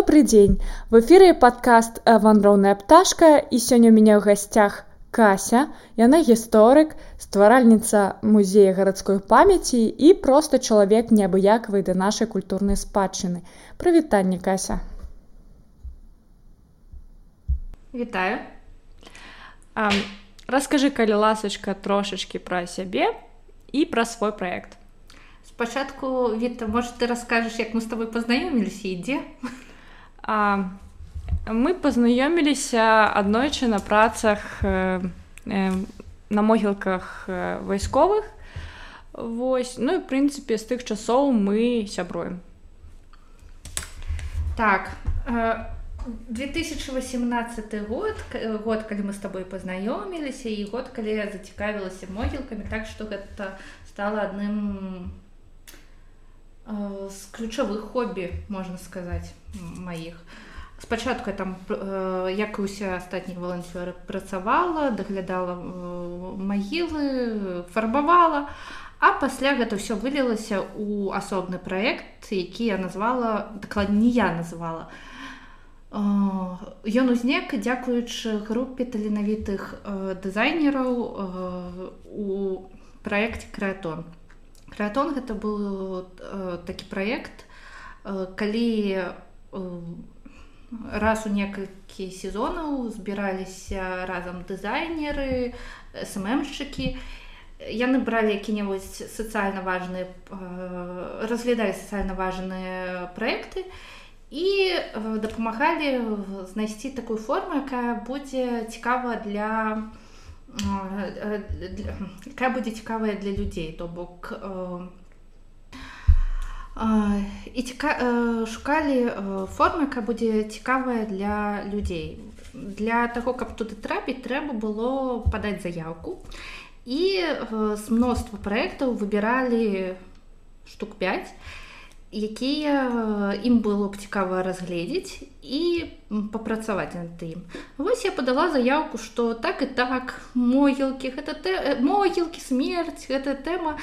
Добрый дзень. В эфире падкаст вандроўная пташка і сёння ў мяне ў гасцях Кася. Яна гісторык, стваральніца музея гарадской памяці і проста чалавек неабыякавы да нашай культурнай спадчыны. Прывітанне Кася. Вітаю. А, раскажы, калі ласачка трошачкі пра сябе і пра свой праект. Спачатку Віта, можа ты раскажаш, як мы з табой пазнаёміліся і дзе? А, мы пазнаёміліся аднойчы на працах э, э, на могілках э, вайсковых. Вось ну і прынцыпе з тых часоў мы сябруем. Так 2018 год год калі мы з табой пазнаёміліся і год калі я зацікавілася могілкамі так што гэта стала адным з ключавых хобі можна сказаць маіх спачатку там як і усе астатніх валанцёры працавала даглядала магілы фарбавала а пасля гэта ўсё вылілася у асобны праект які я назвала дакладней я называла ён узнік дзякуючы групе таленавітых дызайнераў у праекце крэатон Кратон гэта быў э, такі праект э, калі э, раз у некалькі сезонаў збіраліся разам дызайнеры сммшчыкі яны бралі які-небудзь сацыяльна важныя э, разглядалі сацыяльна важныя праекты і э, дапамагалі знайсці такую форму якая будзе цікава для для якая будзе цікавая для людзей то бок і ціка... шукалі формы якая будзе цікавая для людзей для таго каб туды трапіць трэба было падаць заявку. І з мноства праектаў выбіралі штук 5 якія ім было б цікава разгледзець і папрацаваць над ім. Вось я падала заявку, што так і так могілкі гэта тэ... могілкі смерць гэта тэма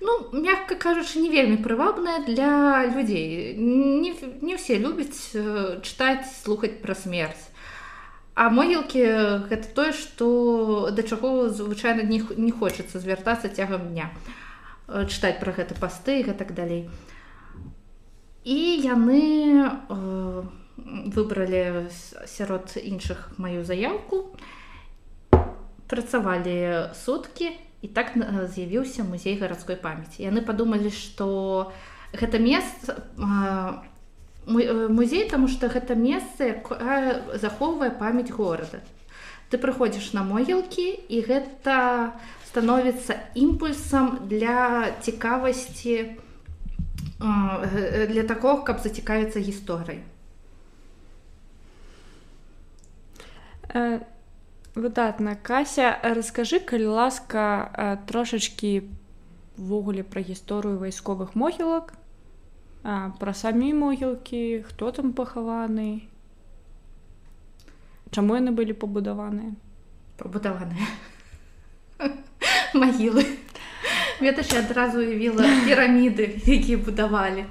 ну мягка кажучы не вельмі прывабная для людзей. Не, не ўсе любяць чытаць слухаць пра смерць. А могілкі гэта тое, што да чаго звычайна не, не хочацца звяртацца цягам дня чытаць пра гэта пасты і гэтак далей і яны э, выбралі сярод іншых маю заявку. Працавалі суткі і так з'явіўся музей гарадской памяці. Яны падумалі што гэта месца э, музей таму што гэта месца захоўвае памяць горада. Ты прыходзіш на могілкі і гэта становіцца імпульсам для цікавасці у для такого каб зацікавіцца гісторыяй. Выдатна. Кася расскажы калі ласка трошачки ввогуле пра гісторыю вайсковых могілак пра самі могілкі хто там пахаваны чаму яны былі пабудаваныя? Пабудаваныя. Магілы Гэта ж адразу уявіла піраміды, якія будавалі.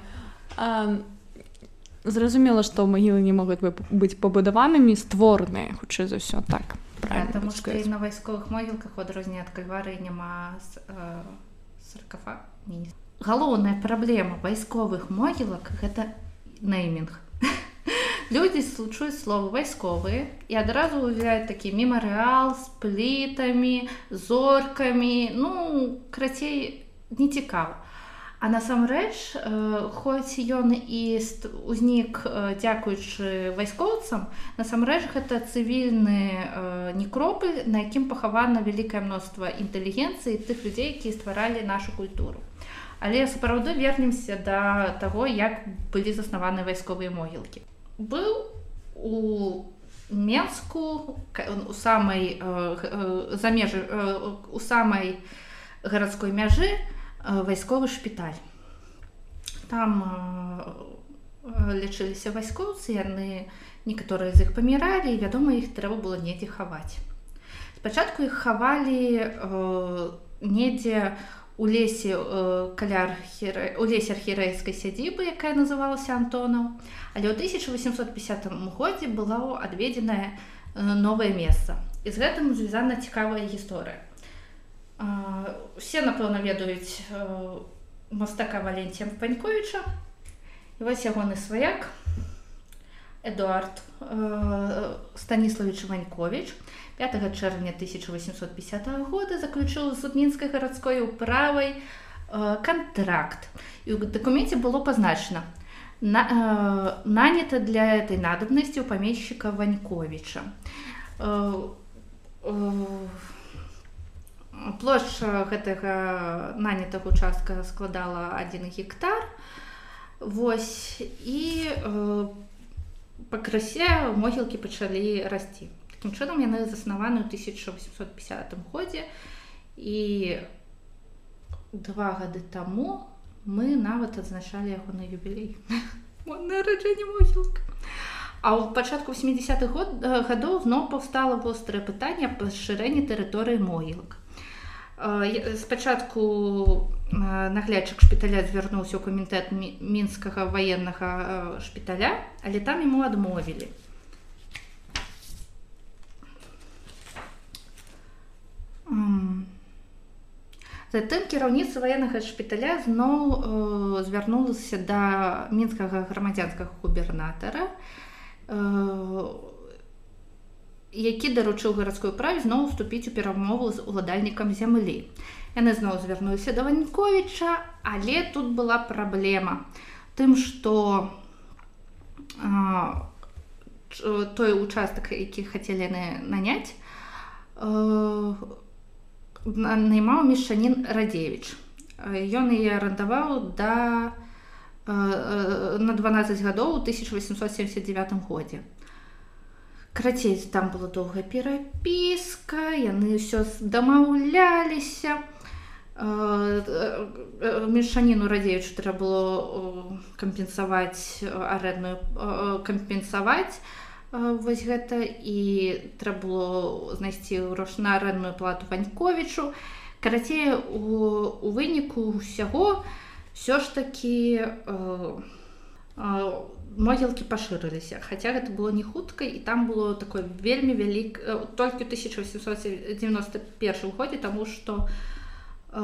Зразумела, што магілы не могуць быць пабудаванымі створаныя, хутчэй за ўсё так. Таму што і на вайсковых могілках адрозне ад кальвары няма саркафа. Галоўная праблема вайсковых могілак гэта неймінг людзі случуюць словы вайсковыя і адразу ўявляюць такі мемарыал з плітамі зоркамі ну крацей не цікава а насамрэч э, хоць ён і узнік э, дзякуючы вайскоўцам насамрэч гэта цывільны э, некропы на якім пахавана вялікае мноства інтэлігенцыі тых людзей якія стваралі нашу культуру. Але сапраўды вернемся да таго як былі заснаваны вайсковыя могілкі быў у Менску у самай э, э, за межы э, у самай гарадской мяжы вайсковы шпіталь. Там лічыліся вайскоўцы, яны некаторыя з іх паміралі і вядома, іх трэба было недзе хаваць. Спачатку іх хавалі недзе у лесе э, каля у лесе архірэйскай сядзібы якая называлася антонаў але ў 1850 годзе была адведзеная э, новае месца і з гэтым звязана цікавая гісторыя. Усе напэўна ведаюць э, мастака валенція паньковіча і вось ягоны сваяк эдуард станіславович ванькович 5 чэрвеня 1850 года заключыў з судмінскай гарадской управай э, контракт. І ў дакуменце было пазначана на, э, нанята для этой надобнасці у памельшчыка ваньковича. Э, плошча гэтага нанятага участка складала один гектар Вось і пакрысе могілкі пачалі расці Такім чынам яны заснаваны ў 1850 годзе і два гады таму мы нават адзначалі яго на юбілей нараджэнне могілка. А ў пачатку 80-х год гадоў зноў паўстала вострае пытанне аб пашырэнні тэрыторыі могілак. Спачатку наглядчык шпіталя звярнуўся ў камітэт мінскага ваеннага шпіталя, але там яму адмовілі. Затым кіраўніцтва ваеннага шпіталя зноў э, звярнулася да мінскага грамадзянскага губернатара, э, які даручыў гарадской праве зноў уступіць у перамову з уладальнікам зямлі. Яны зноў звярнуліся да Ваньковіча, але тут была праблема тым, што э, той участак, які хацелі наняць, э, наймаў мешчанін радзевич ён яе арандаваў да на 12 гадоў 1879 годзе. Крацей там была доўгая перапіска яны ўсё дамаўляліся. Мешчаніну радзеючы трэба было кампенсаваць арэдную кампенсаваць вось гэта і трэба было знайсці грош на арэнную плату ваньковічу. Карацей у, у выніку ўсяго все ж такі э, э, могілкі пашырыліся. Хаця гэта было не хутка і там было такое вельмі вялік э, толькі 1891 годзе таму што э,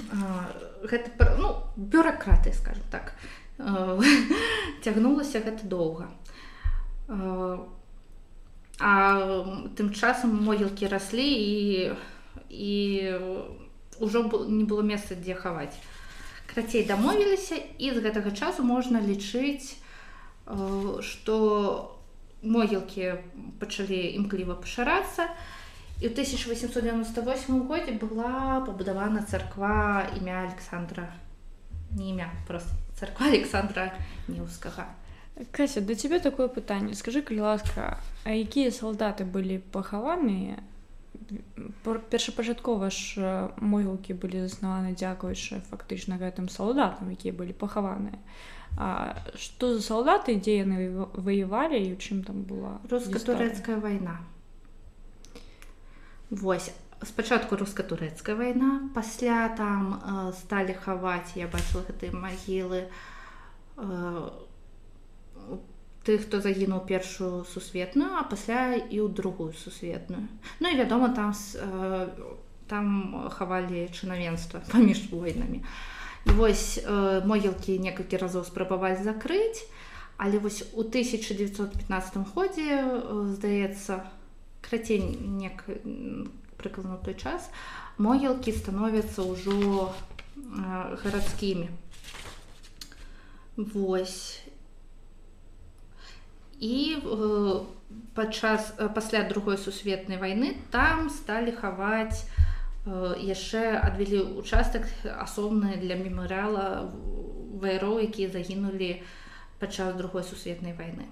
э, гэта ну, бюракраты скажем так. э, цягнулася гэта доўга А тым часам могілкі раслі і і ўжо не было месца дзе хаваць. Крацей дамовіліся і з гэтага часу можна лічыць, што могілкі пачалі імкліва пашарацца. І ў 1898 годзе была пабудавана царква імя Александра не імя просто царква Александра Неўскага. Кася, да цябе такое пытанне. Скажы, калі ласка, а якія салдаты былі пахаваныя? Першапачаткова ж могілкі былі заснаваны дзякуючы фактычна гэтым салдатам, якія былі пахаваныя. А што за салдаты, дзе яны ваявалі і ў чым там была руска-турэцкая вайна. Вось спачатку руска-турэцкая вайна, пасля там э, сталі хаваць, я бачыла гэтыя магілы, э, тых хто загінуў першую сусветную а пасля і ў другую сусветную. Ну і вядома там э, там хавалі чынавенства паміж войнамі вось э, могілкі некалькі разоў спрабаваць закрыць але вось у 1915 годзе э, здаецца крацей нек прыкладна той час могілкі становяцца ўжо гарадскімі. Вось. І э, падчас э, пасля другой сусветнай вайны там сталі хаваць э, яшчэ адвялі участак асобны для мемарыяла вайроў якія загінулі падчас другой сусветнай вайны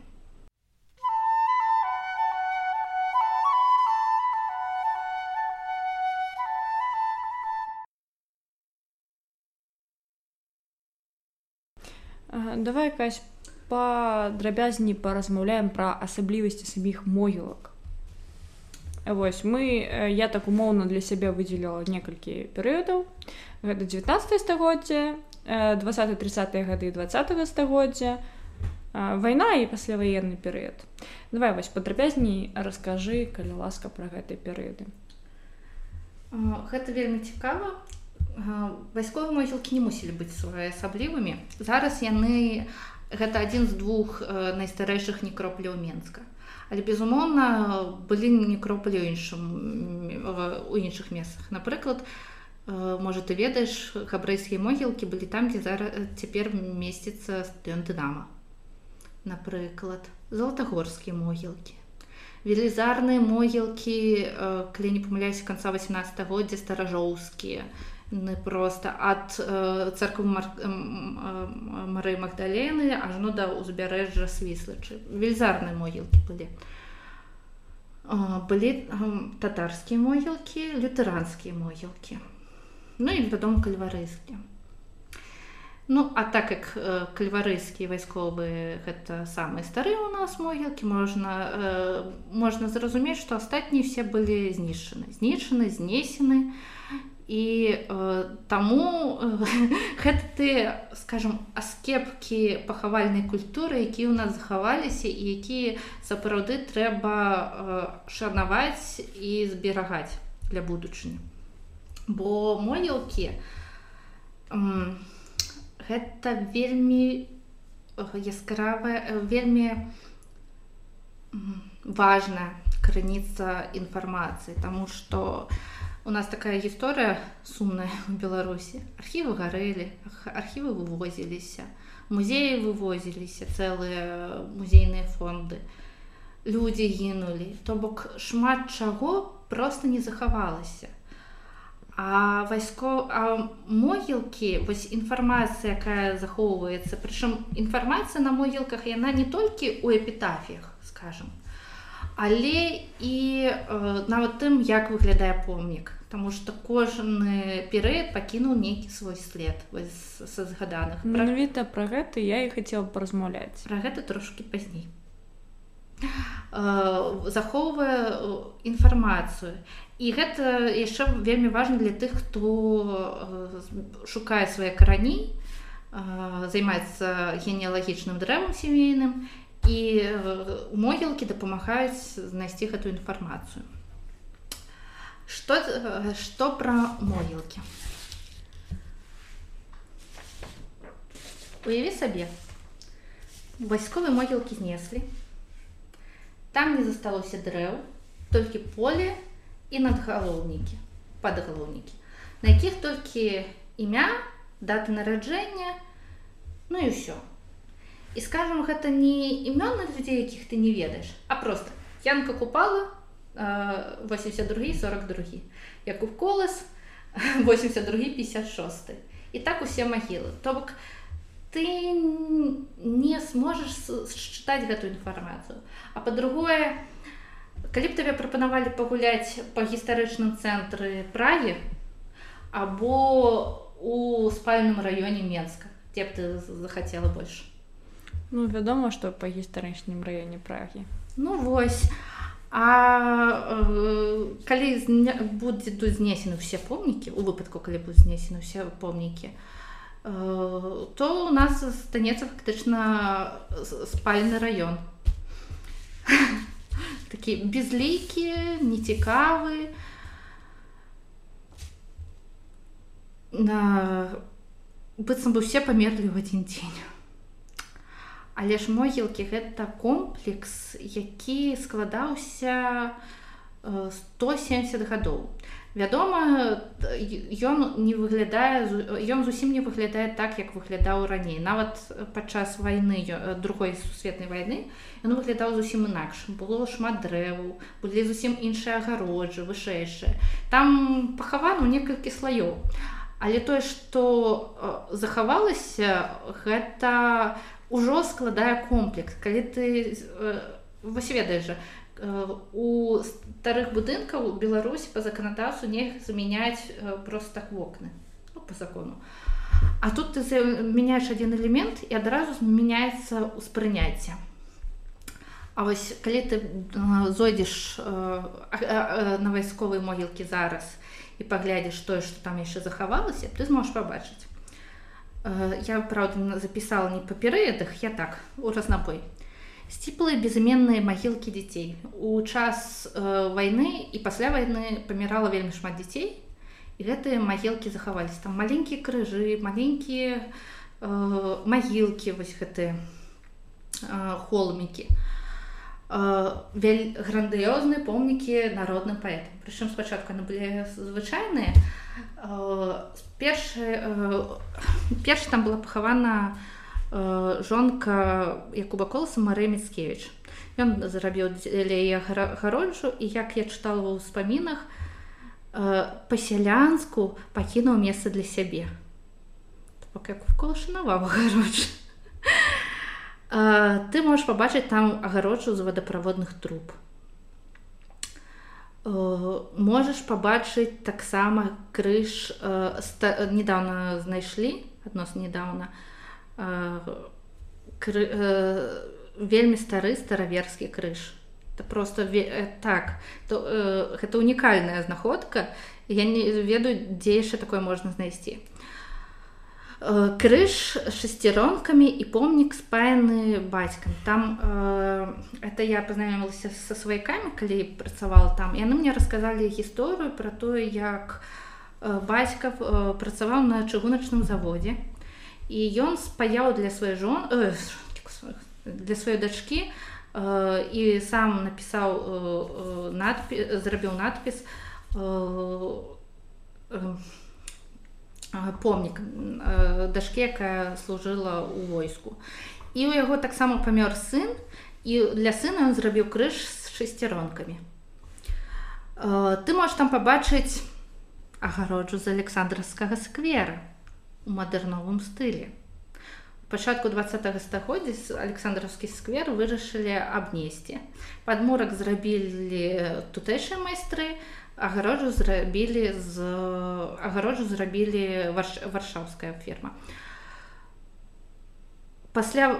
давай кась падрабязней паразмаўляем пра асаблівасці саміх могілак Вось мы я так умоўна для сябе выдзеліла некалькі перыядаў гэта 19 стагоддзя 20-30 гады 20 стагоддзя вайна і пасляваенны перыяд давай вось падрабязней раскажы калі ласка пра гэтай перыяды. Гэта вельмі цікава вайсковыя могілкі не мусілі быць своеасаблівымі зараз яны гэта адзін з двух найстарэйшых некропляў менска. Але безумоўна былі некроплі іншым у іншых месцах. Напрыклад можа ты ведаеш габрэйскія могілкі былі там дзе зараз цяпер месціцца стэн дынама напрыклад золотагорскія могілкі. Велізарныя могілкі калі не памыляюся канца 18 годдзя старажоўскія не просто ад царквы Мары Магдалены ажно да ўзбярэжжа свіслачы велізарныя могілкі былі былі татарскія могілкі лютэранскія могілкі ну і вядома кальварыйскія Ну а так як э, кальварыйскія вайсковыя гэта самыя старыя у нас могілкі можна э, можна зразумець што астатнія все былі знішчаны знішчаны знесены і э, таму э, гэта ты скажем аскепкі пахавальнай культуры якія ў нас захаваліся і якія сапраўды трэба э, шанаваць і зберагаць для будучыні бо могілкі э, гэта вельмі яскравая вельмі важная крыніца інфармацыі тому что у нас такая гісторыя сумная у беларусі. Архівы гарэлі архівы вывозіліся музеі вывозіліся цэлыя музейныя фонды. Людзі гінулі. То бок шмат чаго просто не захавалася. А вайско а могілкі вось інфармацыя якая захоўваецца. Прычым інфармацыя на могілках яна не толькі ў эпітафіях скажем але і э, нават тым як выглядае помнік. Таму што кожны перыяд пакінуў нейкі свой след са згаданых менавіта пра гэта я і хацела паразмаўляць пра гэта трошки пазней. Захоўвае інфармацыю. І гэта яшчэ вельмі важна для тых хто шукае свае карані займаецца генеалагічным дрэвам сямейным і могілкі дапамагаюць знайсці гэтую інфармацыю что что пра могілкі уяві сабе вайсковыя могілкі знеслі там не засталося дрэў толькі поле і надгалоўнікі падгалоўнікі на якіх толькі імя даты нараджэння ну і ўсё і скажем гэта не імёны людзей якіх ты не ведаеш а просто янка купала 82 42 як у колас 82 56 і так усе магілы то бок ты не сможешь считать гэтую інфармацыю а по-другое калі б табе прапанавалі пагуляць па гістарычным цэнтры прагі або у спальным раёне менска те б ты захацела больш ну вядома что па гістарычным раёне прагі ну вось а э, калі будзе тут знесены все помнікі у выпадку калі будуць знесены все помнікі то Э, то у нас станецца фактычна спальны раён такі безлейкі нецікавы на быццам бы усе памерлі ў адзін дзень але ж могілкі гэта комплекс які складаўся 170 гадоў Вядома, ён не выглядае ён зусім не выглядае так, як выглядаў раней. Нават падчас вайны другой сусветнай вайны ён выглядаў зусім інакш. было шмат дрэваў, былі зусім іншыя агароджы, вышэйшыя. Там пахавана некалькі слаёў. Але тое, што захавалася, гэта ўжо складае комплекс. Калі ты вось ведаеш жа, у старых будынкаў беларусі по законодаўцу нельга замяняць просто так вокны ну, по закону а тут ты меняешь один элемент і адразу змяняецца ўспрыняцце А вось калі ты зойдзеш на вайсковай могілкі зараз і паглядзіш тое, што там яшчэ захавалася, ты зможаш пабачыць. Я праўда запісала не па перыядах, я так у разнабой. Сціплыя безыменныя магілкі дзяцей. У час вайны і пасля вайны памірала вельмі шмат дзяцей. І гэтыя магілкі захаваліся там маленькія крыжы, маленькія магілкі вось гэтыя холмікі грандыёзныя помнікі народным паэтам прычым спачатку яны былі звычайныя першы перш там была пахавана жонка якуба коласа Марыя міцкевич ён зарабіў для яе гароджу і як я чытала ва ўспамінах па-сялянску пакінуў месца для сябе як колашанаваў гароджу ты можаш пабачыць там агароджу з вадаправодных труб можаш пабачыць таксама крыж недавно знайшлі адносна недавно. Вельмі стары стараверскі крыж это просто так то гэта унікальная знаходка я не ведаю дзе яшчэ такое можна знайсці Э, крыж шестеронками і помнік спаяны бацькам там э, это я познаёмілася со сваякамі калі працавала там яны мне рассказалі гісторыю про тое як э, бацька э, працаваў на чыгуначным заводзе і ён спаяў для сваёй жон э, для сваёй дачки э, і сам напісаў э, э, надпі зрабіў надпіс э, э, помнік дашке якая служыла ў войску. І у яго таксама памёр сын і для сына ён зрабіў крыж з шестеронкамі ты можаш там пабачыць агароджу з александрскага сквера у мадэрновым стылі. Пачатку два стагоддзя александраўскі сквер вырашылі абнесці. Падмурак зрабілі тутэйшыя майстры агароджу зрабілі з агароджу зрабілі варш, варшаўская ферма. Пасля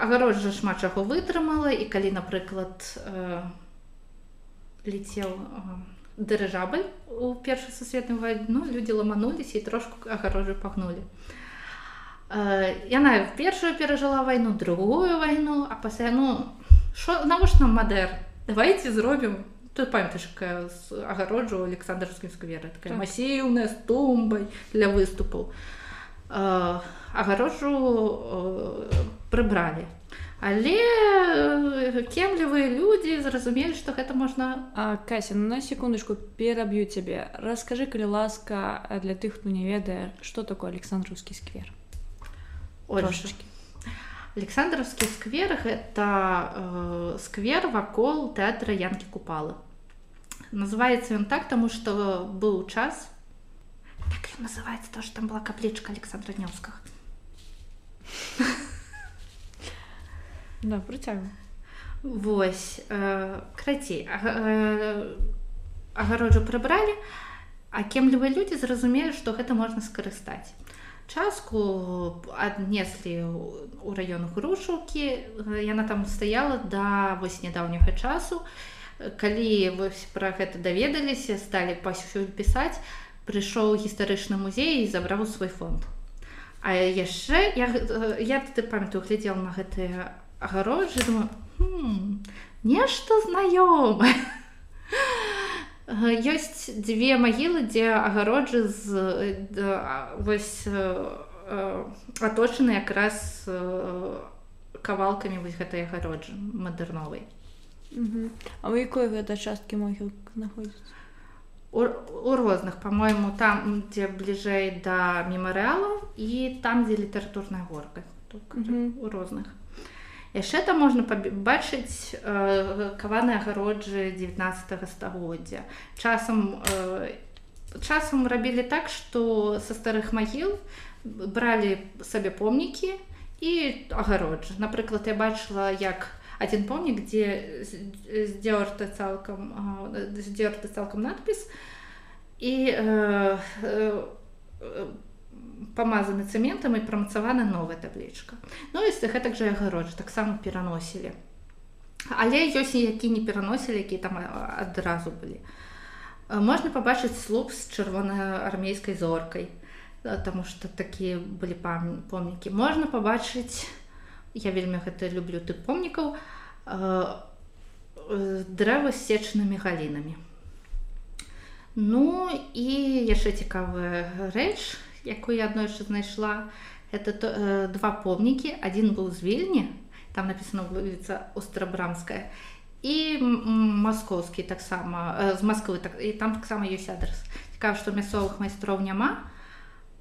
агароджа шмат чаго вытрымала і калі напрыклад летел дырыжабы у першай сусветным вайну людзі ламануліся і трошку агароджу пагнулі яна першую перажыла вайну другую вайну а пасля ну навошта нам мадэр давайте зробім Тут памятаеш агароджу александрскім скверы такая так. масіўная з тумбай для выступаў агароджу прыбралі але кемлівыя людзі зразумелі што гэта можна кася ну, на секундачку пераб'ю цябе раскажы калі ласка для тых хто не ведае што такое александраўскі сквер? Ольшачкі александровскі сквер гэта э, сквер вакол тэатра янкі купалы называется ён так тому что быў час. Так называется то что там была каплічка александра днёўскага да, прыцягу восьось э, крацей э, агароджу прыбралі а кемлівыя людзі зразумелі што гэта можна скарыстаць. Частку аднеслі у раён грушукі яна там стаяла да вось нядаўняга часу калі вось пра гэта даведаліся сталі пасюль пісаць прыйшоў гістарычны музей і забраў свой фонд. А яшчэ я, я ты памятаю глядзел на гэтыя агароджы нешта знаёмае ёсць дзве магілы дзе агароджы з вось аточаны якраз кавалкамі вось гэтай агароджы мадэрновай А у якой гэта часткі могіл знаходзіцца у, у розных по-моему там дзе бліжэй да мемарыалу і там дзе літаратурная горка у розных яшчэ там можна пабачыць э, каваныя агароджы 19 стагоддзя часам э, часам рабілі так што са старых магіл бралі сабе помнікі і агароджы напрыклад я бачыла як один помнік дзе здзёрта цалкам здзёрта цалкам надпіс і э, э, памазаны цэментам і прамацавана новая таблічка ну і гэтак жа агароджа таксама пераносілі але ёсць які не пераносілі які там адразу былі можна пабачыць слуп з чырвонаармейскай зоркай Таму што такія былі помнікі можна пабачыць я вельмі гэта люблю ты помнікаў дрэва з сечнымі галінамі. Ну і яшчэ цікавая рэч якую я аднойчы знайшла это то, э, два помнікі. Адзін быў з вільні там написано вуліца острабрамская і маскоўскі таксама з Масквы так і там таксама ёсць адрес цікава што мясцовых майстроў няма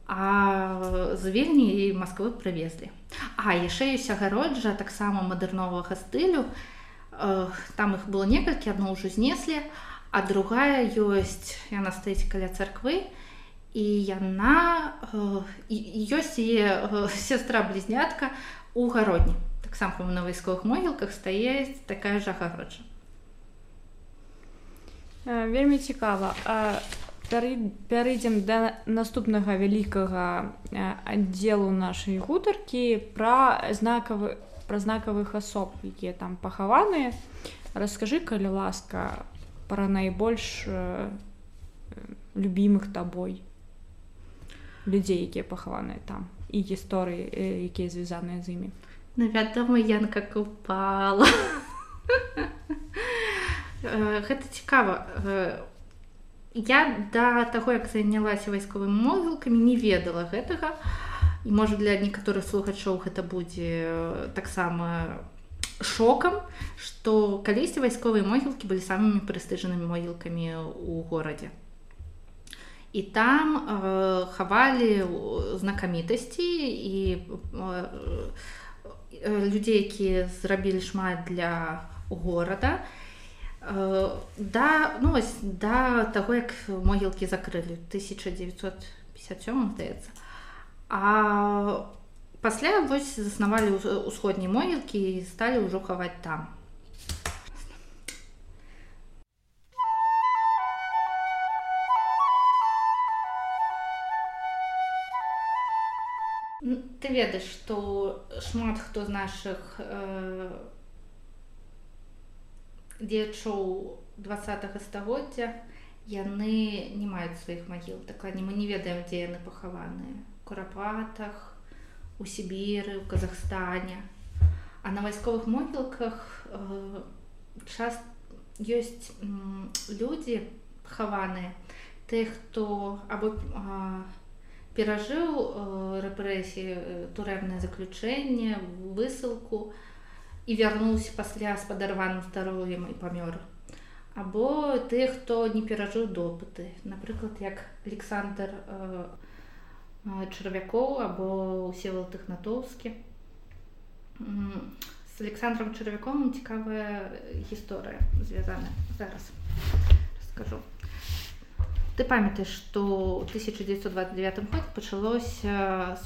а з вельні і Масквы прывезлі а яшчэ ёсць агароджа таксама мадэрновага стылю там іх было некалькі адно ўжо знеслі а другая ёсць яна стаіць каля царквы і яна ёсць яе сестра блізнятка у гародні таксама на вайсковых могілках стаіць такая ж агароджа вельмі цікава пярэдзем да наступнага вялікага аддзелу нашай гутаркі пра знакавы пра знакавых асоб якія там пахаваныя расскажы калі ласка пра найбольш любімых табой людзей якія пахаваныя там і гісторыі якія звязаныя з імі Ну, вядома, Янка купала. Гэта цікава. Я да таго, як занялася вайсковымі могілкамі, не ведала гэтага. І можа для некаторых слухачоў гэта будзе таксама шокам, што калісьці вайсковыя могілкі былі самымі прэстыжнымі могілкамі ў горадзе. І там э, хавалі знакамітасці і э, людзей якія зрабілі шмат для горада да ну вось да таго як могілкі закрылі 1957 здаецца а пасля вось заснавалі ўсходнія могілкі і сталі ўжо хаваць там. Ты ведаеш што шмат хто з наших э, дзечоў два стагоддзя яны не маюць сваіх магіл дакладней мы не ведаем дзе яны пахаваныя курапатах у сібіры у казахстане. А на вайсковых могілках э, час ёсць э, людзі хаваныя тых хто або э, перажыў э, рэпрэсіі турэбнае заключэнне высылку і вярнуўся пасля з падарваным здароўем і памёр або ты хто не перажыў допыты напрыклад як александр э, чарвякоў або усевал тыхнатоўскі. З александром чарвяком цікавая гісторыя звязана зараз скажу ты памятаеш што 1929 год пачалося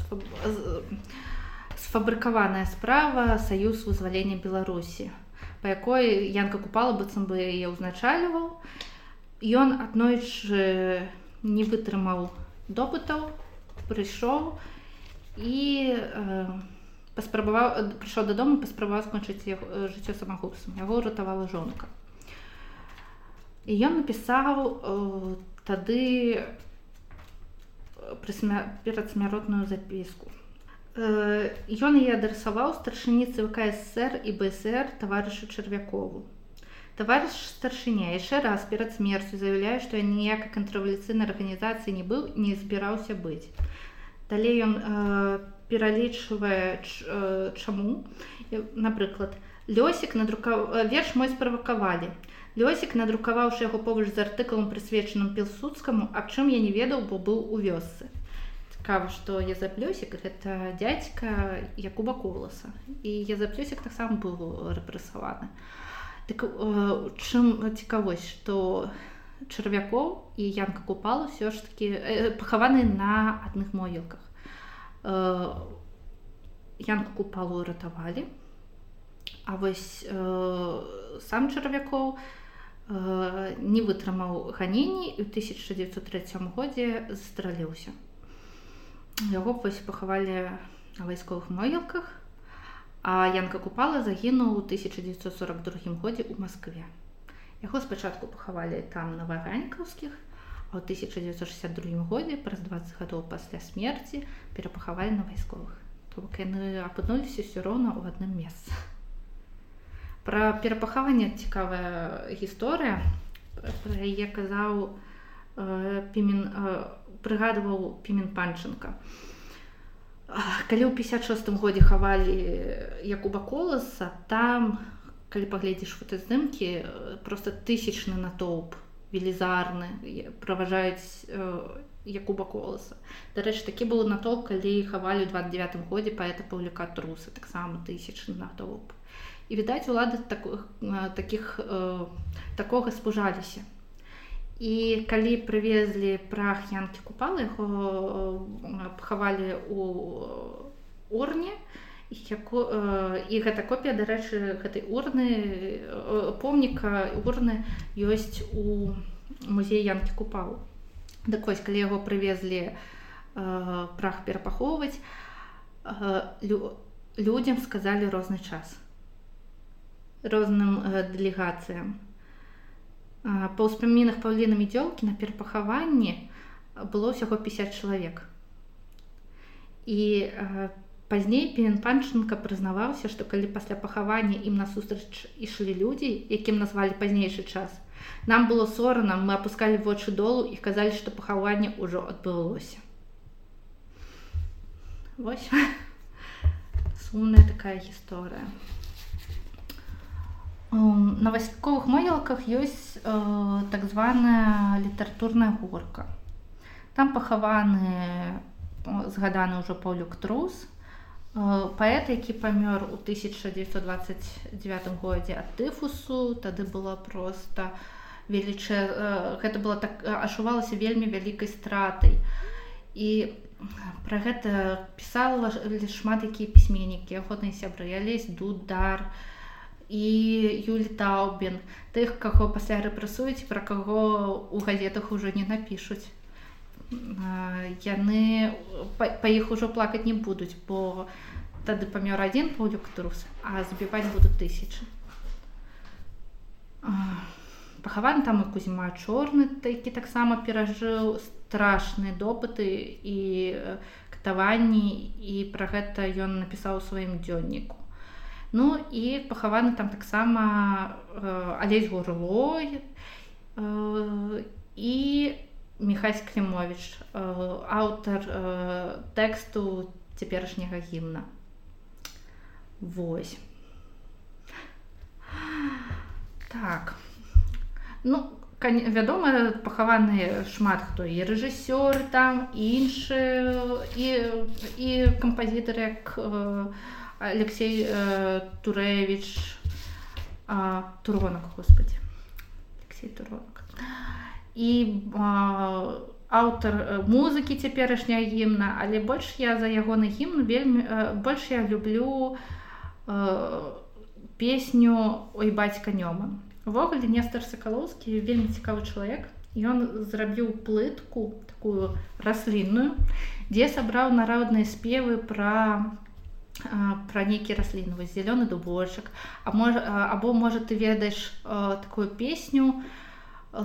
сфабрыкаваная справа саюз вызвалення беларусі па якой янка купала быццам бы яе ўзначальваў ён аднойчы не вытрымаў допытаў прыйшоў і э, паспрабаваў прыйшоў дадому паспрабаваў скончыць жыццё самагубствам. Яго ратавала жонка. І ён напісаў э, тады э, перадсмяротную запіску. Ён э, яе адрасаваў старшыні ЦВК ССР і БСР таварышу чарвякову. Таварыш старшыня яшчэ раз перад смерцю заяўляе, што я ніякай кантравалюцыйнай арганізацыі не быў не збіраўся быць. Далей ён э, пералічвае э, чаму, напрыклад, лёсік надрука верш мой справакавалі. Лёсік, надрукаваўшы яго побач з артыкулам прысвечаным пілсудскаму, аб чым я не ведаў, бо быў у вёсцы. Цікава, што я заплёсік гэта дзядзька Якуба коласа. І я заплёсік таксама быў рэпрэсаваны. Так, э, чым цікавось, што чарвякоў і янка купала ўсё ж такі э, пахаваны на адных могілках. Э, янку купалу ратавалі. А вось э, сам чарвякоў, Э, не вытрымаў ганенні і ў 1903 годзе застраліўся. Яго вось пахавалі на вайсковых могілках, А Янка Купала загінуў у 1942 годзе ў Маскве. Яго спачатку пахавалі там на ваганькаўскіх, а ў 1962 годзе праз 20 гадоў пасля смерці перапахавалі на вайсковых. То бок яны апынуліся ўсё роўна ў адным месцы. Пра перапахаванне цікавая гісторыя, пра яе казаў э, пімен, э, прыгадваў пімен панчынка. Калі ў 56 годзе хавалі Якуба коласа, там, калі паглядзіш фотаздымкі, просто тысячны натоўп велізарны праважаюць э, Якуба коласа. Дарэчы, такі быў натоўп, калі хавалі ў 29 годзе паэта паўліка трусы, таксама тысячны натоўп. І відаць, улады так, таких, э, такога спужаліся. І калі прывезлі прах янкі купалы, яго пахавалі у урне, яку, і гэта копія дарэчы гэтай урны помніка урны ёсць у музеі янкі купалу дык вось калі яго прывезлі прах перапахоўваць людзям сказалі розны час розным дэлегацыям па ўспамінах паўлінамі дзёлкі на перапахаванні было ўсяго 50 чалавек і по Пазней Пенпанчынка прызнаваўся, што калі пасля пахавання ім насустрач ішлі людзі, якім назвалі пазнейшы час. Нам было сорана, мы апускалі вочы долу і казалі, што пахаванне ўжо адбылося. Вось сумная такая гісторыя. На вайсковых могілках ёсць э, так званая літаратурная горка. Там пахаваны згаданы ўжо паўлюк трус, паэт які памёр у 1929 годзе ад тыфусу. Тады было просто велічэ гэта было так адчувалася вельмі вялікай стратай. І пра гэта пісала шмат якія пісьменнікі охотныя сябры. Лезь дудар і юлі таубен тых каго пасля рэпрэсуюць пра каго у газетах ужо не напішуць. Яны па іх ужо плакаць не будуць бо тады памёр адзін паўдюк трус а забіваць будуць тысячы. Пахаваны там і кузьма чорны такі таксама перажыў страшныя допыты і катаванні і пра гэта ён напісаў у сваім дзённіку Ну і пахаваны там таксама алесь горлой і Михась Клімович, аўтар тэксту цяперашняга гімна. Вось. Так. Ну, вядома, пахаваныя шмат хто і рэжысёр там іншы і, і кампазітар як Алексей Турэвіч Туронак, господі. Алексей Туронак і аўтар музыкі цяперашняя гімна але больш я за ягоны гімн вельмі больш я люблю песню ой бацька нёма увогуле нестар сакалоўскі вельмі цікавы чалавек. Ён зрабіў плытку такую раслінную дзе сабраў народныя спевы пра пра нейкі раслінавы зялёны дубочак а можа або можа ты ведаеш такую песню у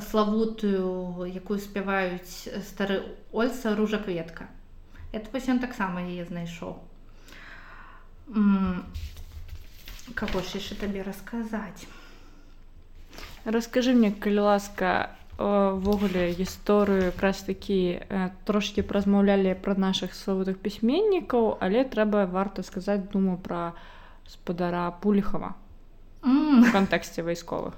славутую якую спяваюць стары ольца ружа кветка это вось ён таксама яе знайшоў каго ж яшчэ табе расказаць расскажы мне калі ласка ввогуле гісторыю якраз такі трошки празмаўлялі пра наших славутых пісьменнікаў але трэба варта сказаць думаю пра спадара пуліхава mm. кантэксце вайсковых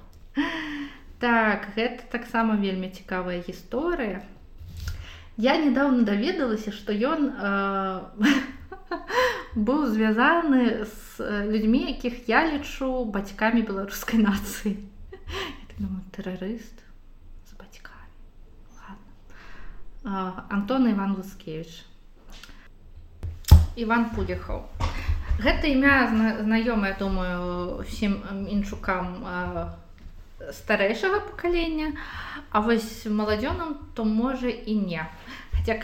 Так, гэта таксама вельмі цікавая гісторыя. Я недавно даведалася, што ён э, быў звязаны з людзьмі, якіх я лічу бацькамі беларускай нацыі. тэрарыст з бацькамі. Антон Іван Лускевич. Іван Пулехаў. Гэта імя знаёмае, думаю, усім іншукам старэйшага пакалення а вось маладзёнам то можа і не Хаця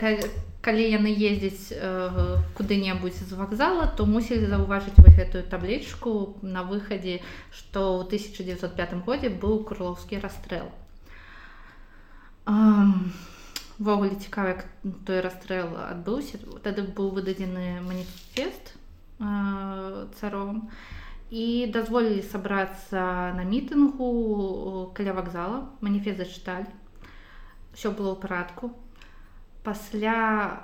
калі яны ездзяць э, куды-небудзь з вакзала то мусілі заўважыць вось гэтую таблічку на выхадзе што ў 1905 годзе быў крыловскі расстрэл ввогуле цікава як той расстрэл адбыўся тады быў выдадзены маніфест э, царом. І дазволілі сабрацца на мітынгу каля вакзала маніфест зачыталі все было ў парадку пасля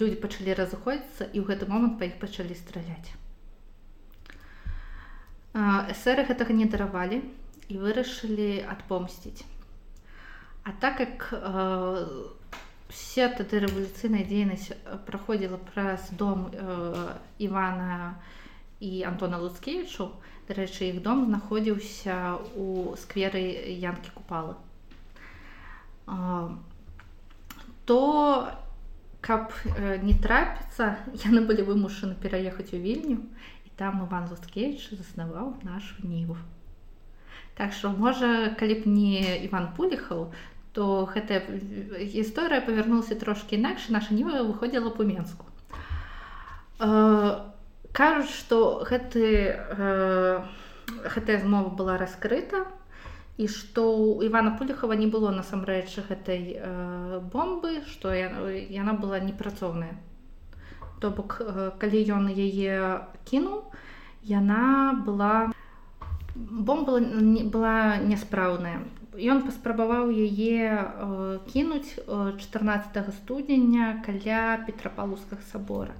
людзі пачалі разыходзіцца і ў гэты момант па іх пачалі страляць эсэры гэтага не даравалі і вырашылі адпомсціць а так як все тады рэвалюцыйная дзейнасць праходзіла праз дом Івана і Антона Луцкевічу дарэчы іх дом знаходзіўся у скверы янкі купалы. То каб э, не трапіцца яны былі вымушаны пераехаць у вільню і там иван лускевич заснаваў нашу ніву так что можа калі б не иван пуліхаў то гэтая гісторыя павярнулася трошки інакш наша ніва выходзіла по менску э, кажуць что гэты гэтая змова была раскрыта і што ў Івана Пуліхава не было насамрэч гэтай бомбы, што яна была непрацоўная. То бок э, калі ён яе кінуў, яна была бомба была няспраўная. Ён паспрабаваў яе э, кінуць 14 студзеня каля петрапалускага сабора.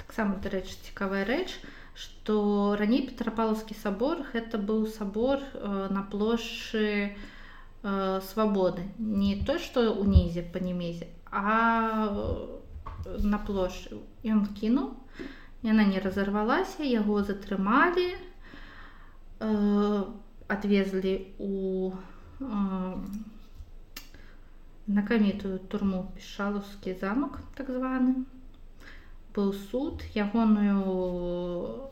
Таксама дарэчы, цікавая рэч, што раней петрапалаўскі сабор гэта быў сабор э, на плошчы э, свабоды не то што ўнізе па немезе а э, на плошчы ён кінуў яна не разарвалася яго затрымалі адвезлі у знакамітую турму пішалаўскі замак так званы быў суд ягоную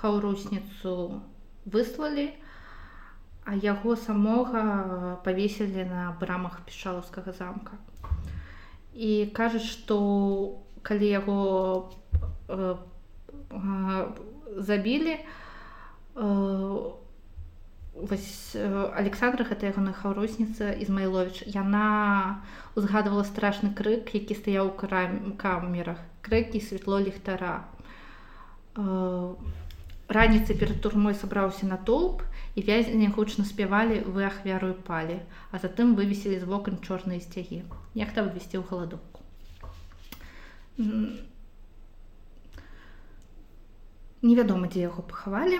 хаўрусніцу выслалі а яго самога павесілі на брамах пішалаўскага замка. І кажуць што калі яго э, э, забілі э, вось александра гэта ягоная хаўрусніца ізмайлович яна узгадывала страшны крык які стаяў у камерах. Крэкі святло ліхтара. Раніцы перад турмой сабраўся на толп і вязні гучна спявалі вы ахвярую палі а затым вывесілі з вокон чорныя сцягі. Як там ввесці ў галадоўку невядома дзе яго пахавалі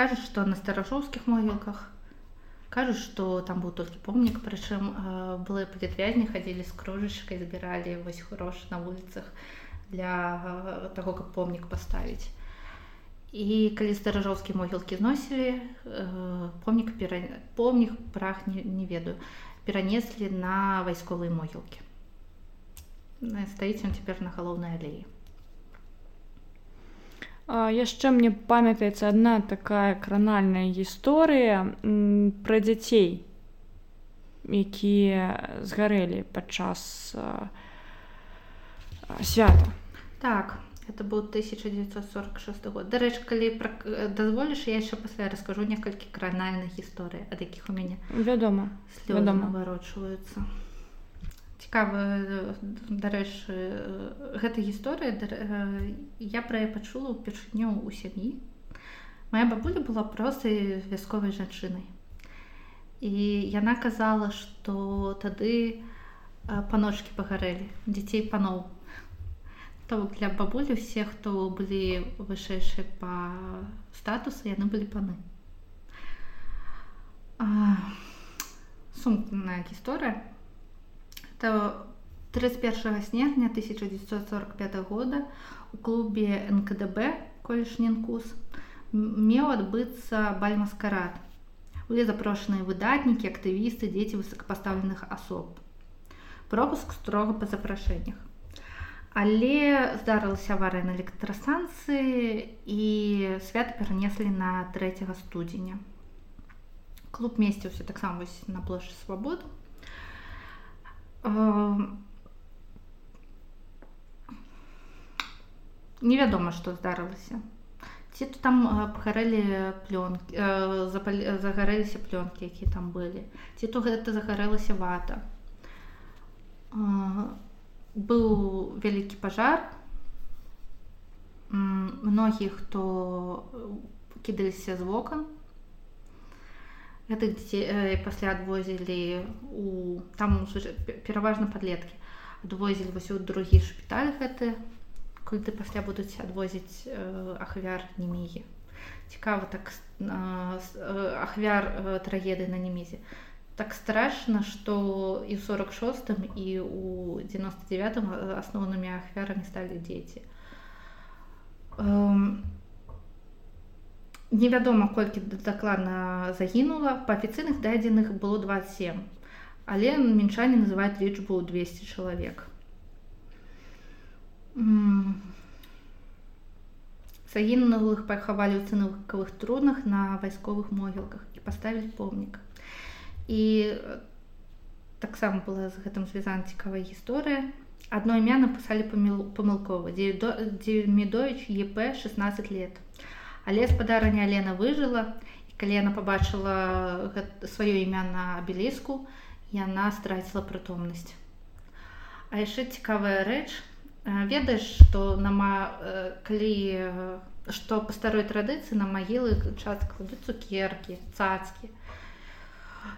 кажуць што на старажоўскіх могілках кажуць што там быў толькі помнік прычым былыя палітвязні хадзілі з кружачкай збіралі вось грошы на вуліцах для таго каб помнік паставіць і калі старажоўскія могілкі зносілі помнік пера... помнік прах не, не ведаю перанеслі на вайсковыя могілкі стаіць ён цяпер на галоўнай алеі яшчэ мне памятаецца адна такая кранальная гісторыя пра дзяцей якія згарэлі падчас свята. Так это был 1946 год. Дарэч калі дазволіш я яшчэ пасля раскажу некалькі кранальных гісторый ад якіх у мяне вядома вядома. варочваюцца цікава дарэчы гэта гісторыя я пра пачула ўпершыню ў сям'і. Моя бабуля была простай вясковай жанчынай. І яна казала што тады паночки пагарэлі дзяцей паноў. То для бабулі усе хто былі вышэйшыя па статусу яны былі паны. Сумная гісторыя 31 снежня 1945 года у клубе НКДБ колішненкус меў адбыцца бальмаскарад. Былі запрошаныя выдатнікі, актывісты, дзеці высокапастаўленых асоб. Пропуск строга па запрашэннях. Але здарылася аварыя на электрастанцыі і свят перанеслі на 3 студзеня. Клуб месціўся таксама на плошчы свабоду. Невядома, што здарылася. Ці то там пагарэлі плёнкі, загарэліся плёнкі, якія там былі. Ці то гэта загарэлася вата быў вялікі пажар многіх хто кідаліся з вокон гэтых дзяцей пасля адвозілі у там пераважна падлеткі адвозілі вось у другі шпіталь гэты куды пасля будуць адвозіць ахвяр немігі цікава так ахвяр трагеды на немізе так страшно что в 46 и у 99 основными ахвярами стали дети. Эм, невядома колькі дакладна загінула. Па афіцыйных дадзеных было 27 але мінчане называют лічбу 200 чалавек. Загінулых пахавалі ў цынавыкавых труднах на вайсковых могілках і паставілі помнік. І таксама была з гэтым звязана цікавая гісторыя. Адно імя напісалі памылкова дземідович еп 16 лет але спадарня Алена выжыла. І калі яна пабачыла сваё імя на абеліску яна страціла прытомнасць. А яшчэ цікавая рэч. Ведаеш што нама калі што па старой традыцыі на магілы час кладуць цукеркі цацкі.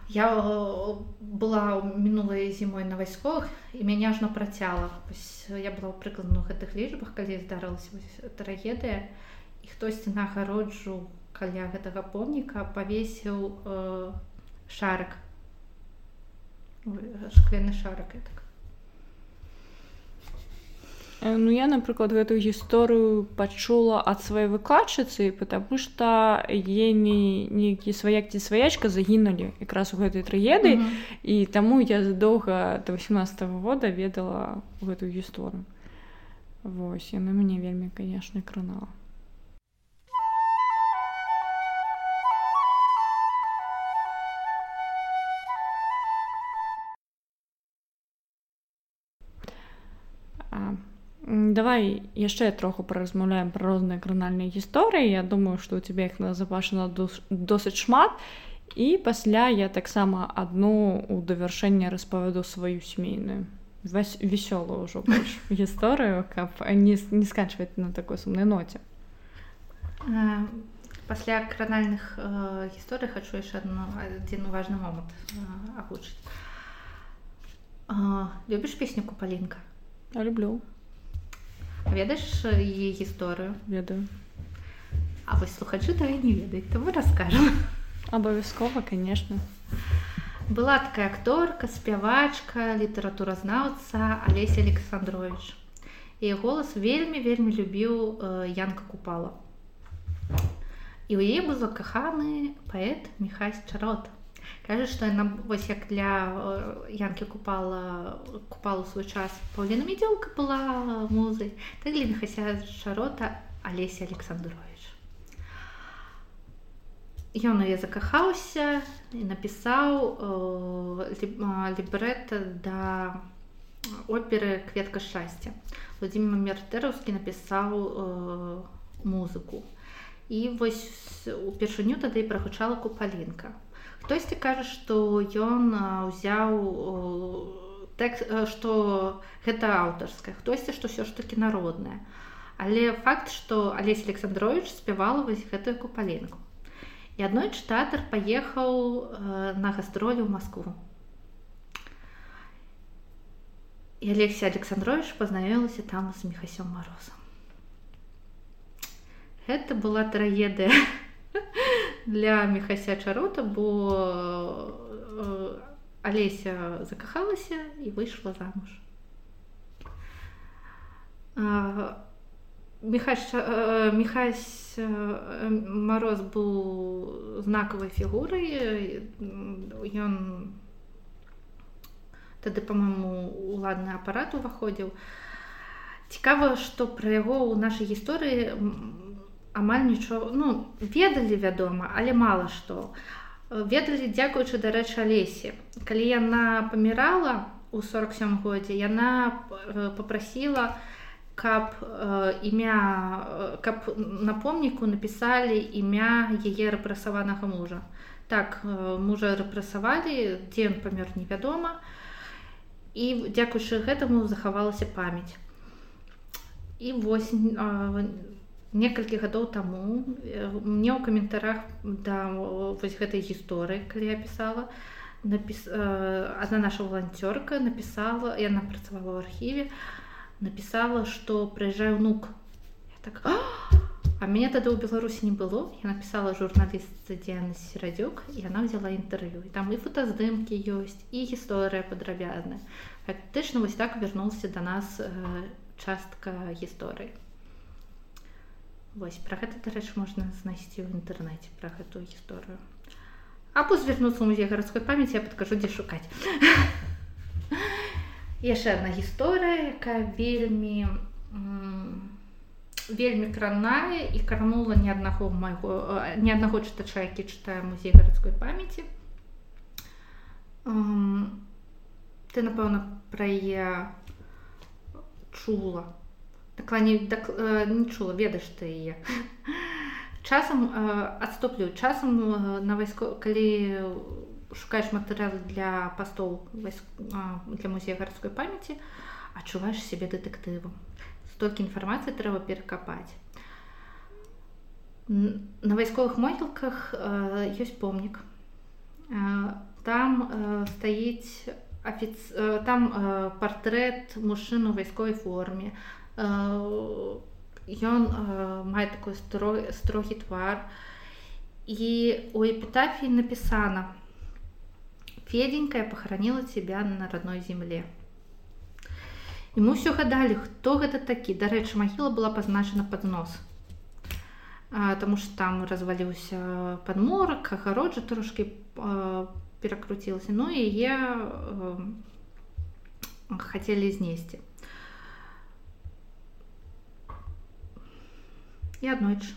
Я э, была мінулай зімой на вайсковых і мяне ажно працяла. Я была ў прыкладну гэтых лічбах, калі здарылася трагедыя і хтосьці на агароджу каля гэтага помніка павесіў э, шарык шкленны шарык. Так. Э, ну я напрыклад гэтую гісторыю пачула ад сваёй выкладчыцы потому что е не нейкі сваяк ці сваячка загінулі якраз у гэтай трагедыі mm -hmm. і таму я задоўга до 18 -го года ведала гэтую гісторыю Вось яна мяне вельмі канешне кранала давай яшчэ троху паразмаўляем пра розныя кранальныя гісторыі я думаю што ў цябе іх назапашана досыць шмат. І пасля я таксама адну у давяршэнне распавяду сваю сямейную вясёлую ўжо гісторыю каб не, не скачваць на такой сумнай ноце пасля кранальных э, гісторый хачу яшчэ адну адзін важны момант агучыць любіш песню купалінка люблю. Ведаеш яе гісторыю ведаю. А вось слухачы то не ведаюць то мы раскажам абавязкова конечно. Была такая акторка спявачка літаратуразнаўца алеся александрович. І голас вельмі вельмі любіў э, янка купала. І ў яе быў закаханы паэт михась чарота кажа што яна вось як для янкі купала купала свой час. Паўліна медзёлка была музай так для хася шарота алеся александрович. Ён я закахаўся і напісаў лібрэта да оперы кветка шчасця владимир мертераўскі напісаў музыку. І вось упершыню тады прагучала купалінка хтосьці кажа што ён узяў так што гэта аўтарская хтосьці што ўсё ж такі народная але факт што алесь александрович спявала вось гэтую купаленку і адной чытатар паехаў на гастролю ў москву. І алексей александрович пазнаёмілася там з мехасём морозом. Гэта была трагедыя для мехася чарота бо алеся закахалася і выйшла замуж. Мехась мороз быў знакавай фігурай ён тады по-моему уладны апарат уваходзіў цікава што пра яго ў нашай гісторыі амаль нічого ну ведалі вядома але мала што. Ведалі дзякуючы дарэчы алесе. Калі яна памірала у 47 годзе яна попрасіла каб імя каб на помніку напісалі імя яе рэпрасаванага мужа. Так мужа рэпрасавалі дзе ён памёр невядома. І дзякуючы гэтаму захавалася памяць. І вось некалькі гадоў таму мне ў каментарах да вось гэтай гісторыі калі я пісала напіс одна наша волонцёрка напісала яна працавала ў архіве напісала што прыязджае ўнук так а! Мяне тады ў беларусі не было. Я напісала журналістцы дзеяна серадзюк і яна взяла інтэрв'ю і там і фотаздымкі ёсць і гісторыя падрабязная фактычна вось так вярнуўся да нас частка гісторыі Вось пра гэта дарэч можна знайсці ў інтэрнэце пра гэтую гісторыю. Або звярнуцца ў музей гарадской памяці я падкажу дзе шукаць. Яшчэ одна гісторыя якая вельмі вельмі кранная і карнула ні аднаго майго ні аднаго чытача які чытае музей гарадской памяці. Ты напэўна пра яе чула дакладней дак, э, не чула ведаеш ты яе часам э, адступлю часам э, на вайско калі шукаеш матэрыялы для пастоў вайск, э, для музея гарадской памяці адчуваеш сябе дэтэктывам столькі інфармацыі трэба перакапаць на вайсковых могілках э, ёсць помнік э, там э, стаіць афіц... там э, партрэт мужчыну вайсковай форме ён мае такой строгі твар. І у эпітафіі напісана феденькая похоронила тебя на родной земле і мы ўсё гадалі хто гэта такі. Дарэчы магіла была пазначана пад нос. Таму что там разваліўся падморак агароджа трошки перакруцілася. Ну яе хацелі знесці і аднойчы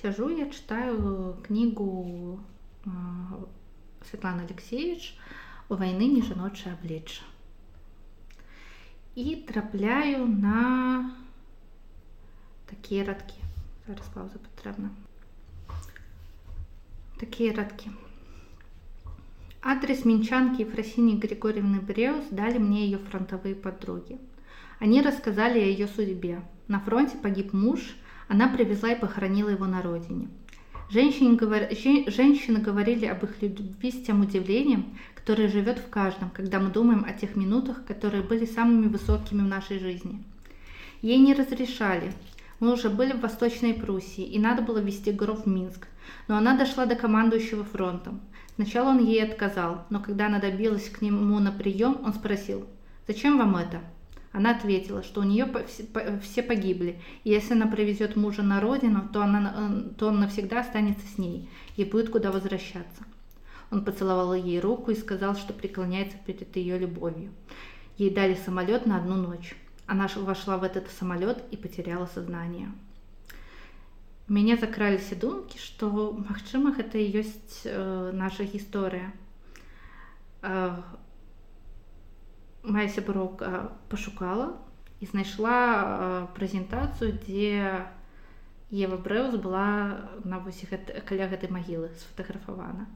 сяжу я читаю кнігу Светлана Алексеевич у войны не жаночае аблічча і трапляю на такія радкі зараз пауза патрэбна такія радкі адрес минчанки Ефросини Григорьевны Бреус дали мне ее фронтовые подруги. Они рассказали о ее судьбе. На фронте погиб муж, она привезла и похоронила его на родине. Женщины, говор... Женщины говорили об их любви с тем удивлением, которое живет в каждом, когда мы думаем о тех минутах, которые были самыми высокими в нашей жизни. Ей не разрешали. Мы уже были в Восточной Пруссии, и надо было вести гроб в Минск. Но она дошла до командующего фронтом. Сначала он ей отказал, но когда она добилась к нему на прием, он спросил, «Зачем вам это?» Она ответила, что у нее все погибли, и если она привезет мужа на родину, то, она, э, то он навсегда останется с ней и будет куда возвращаться. Он поцеловал ей руку и сказал, что преклоняется перед ее любовью. Ей дали самолет на одну ночь. Она вошла в этот самолет и потеряла сознание. У меня закрались думки, что, магчыма, это и есть э, наша история. Э, моя сяброўка пашукала і знайшла прэзентацыю дзе Ева брэус была на вось гэта, каля гэтай магілы сфотаграфавана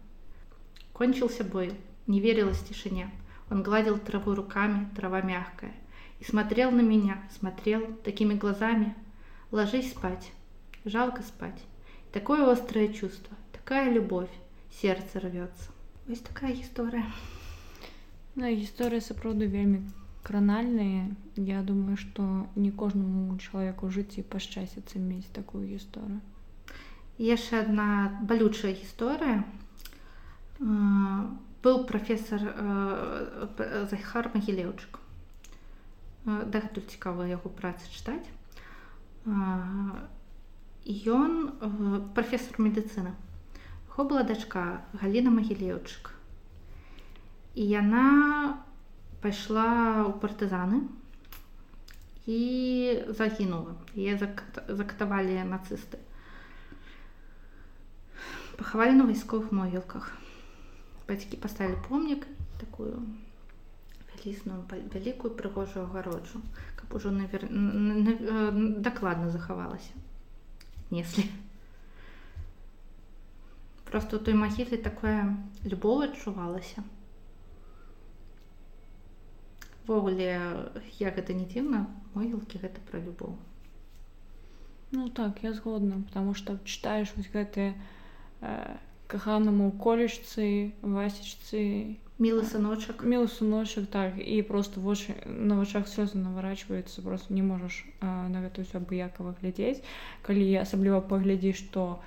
кончился бой не верилась тишине он гладил траву руками трава мягкая и смотрел на меня смотрел такими глазами ложись спать жалко спать такое острое чувство такая любовь сердце рвется есть такая история Ну, гісторыя сапраўды вельмі кранальная. Я думаю, што не кожнаму чалавеку ў жыцці пашчасціцца мець такую гісторыю. Яшчэ адна балючая гісторыя. Быў прафесор Захар Магілеўчык. Дагэтуль цікава яго працы чытаць. Ён прафесор медыцыны. Хо была дачка Галіна Магілеўчык і яна пайшла ў партызаны і загінула. Яе закатавалі нацысты. Пахавалі на вайсковых могілках. Бацькі паставілі помнік такую вялізную вялікую прыгожую агароджу каб ужо навер... дакладна захавалася. Неслі. Просто у той магіле такое любоў адчувалася ввогуле я гэта не дзіўна могілкі гэта пра любоў ну так я згодна потому что читаешь вось гэтыя э, каханаму колечцы васечцы. Мілы сыночак мілы сыночак так і просто вочы на вачах слёзы наварачваецца просто не можаш на гэта ўсё абыякава глядзець калі асабліва паглядзі што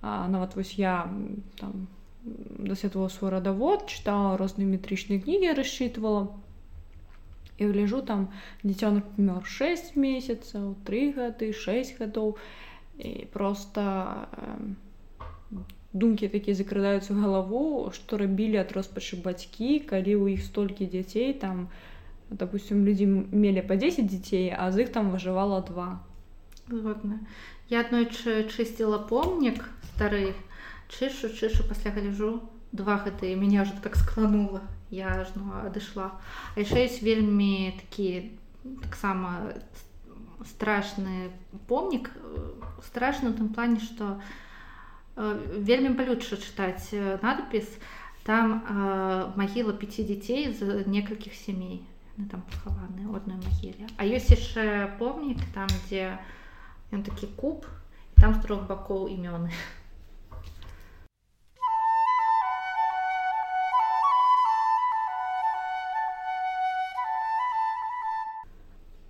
нават вось я там даследавала свой радавод чытала розныя метрычныя кнігі рассчитывала і гляжу там дзіцёнак мёр 6 месяцаў три гады 6 гадоў. І просто э, думкі такія закрадаюцца галаву што рабілі ад роспачы бацькі калі ў іх столькі дзяцей там допустим людзі мелі па 10 дзяцей а з іх там выжывала два. Годна я аднойчы чысціла помнік стары чышу чышу пасля гляжу два гэты мяне ж так скланула я ж ну, адышла а яшчэ ёсць вельмі такі таксама страшны помнік страшны у тым плане што у Э, вельмі балюча чытаць э, надпіс там э, магіла пяці дзяцей з некалькіх сямей там пахаваны одной магіле а ёсць яшчэ помнік там дзе ён такі куб там з трох бакоў імёны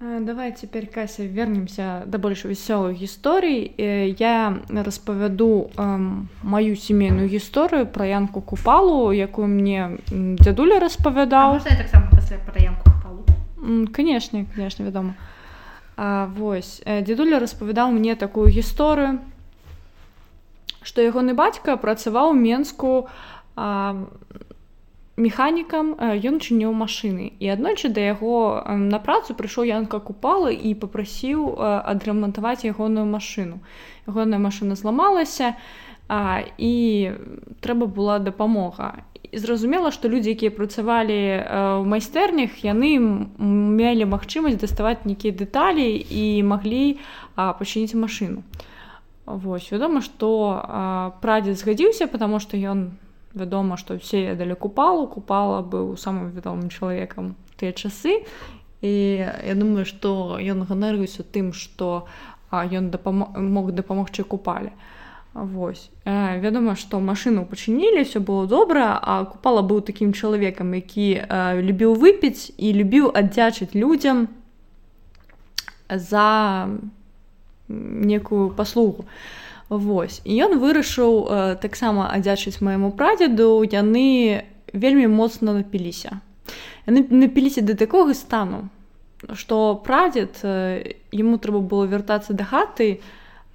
давай цяпер кася вернемся да больш вясёлых гісторый я распавяду маю сямейную гісторыю пра янку купалу якую мне дзядуля распавядаў канешне конечно вядома восьось дзедуля распавядаў мне такую гісторыю што ягоны бацька працаваў менску на механікам ён чыніў машыны. І аднойчы да яго на працу прыйшоў янка купала і попрасіў адрамантаваць ягоную машыну. Ягоная машына зламалася а, і трэба была дапамога. Зразумела што людзі якія працавалі ў майстэрнях яны мелі магчымасць даставаць нейкія дэталі і маглі пачыніць машыну. Вось вядома што прадзед згадзіўся потому што ён не вядома што ўсе ведалі купалу купала быў самым вядомым чалавекам тыя часы. І я думаю што ён ганарыўся тым што ён мог дапамогчы купалі. Вось. Вядома што машыну пачынілі все было добра а купала быў такім чалавекам які любіў выпіць і любіў аддзячыць людзям за некую паслугу. а Вось. І ён вырашыў э, таксама адзячыць майму прадзеду яны вельмі моцна напіліся. Яны напіліся да такога стану што прадзед э, яму трэба было вяртацца да хаты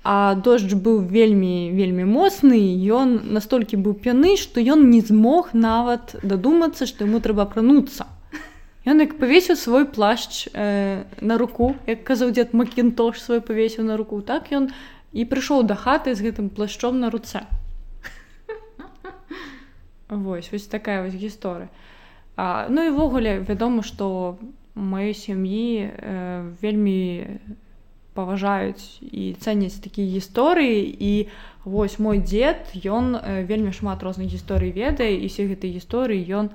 а дождж быў вельмі вельмі моцны ён настолькі быў п'яны што ён не змог нават дадумацца што яму трэба апрануцца. Ён як павесіў свой плашч э, на руку як казаў дзед макінтош свой павесіў на руку так ён і прыйшоў да хаты з гэтым плашчом на руцэ. Вось вось такая вось гісторыя. Ну і ўвогуле вядома што маёй сям'і э, вельмі паважаюць і цэняць такія гісторыі. І вось мой дзед ён э, вельмі шмат розных гісторый ведае і все гэтай гісторыі ён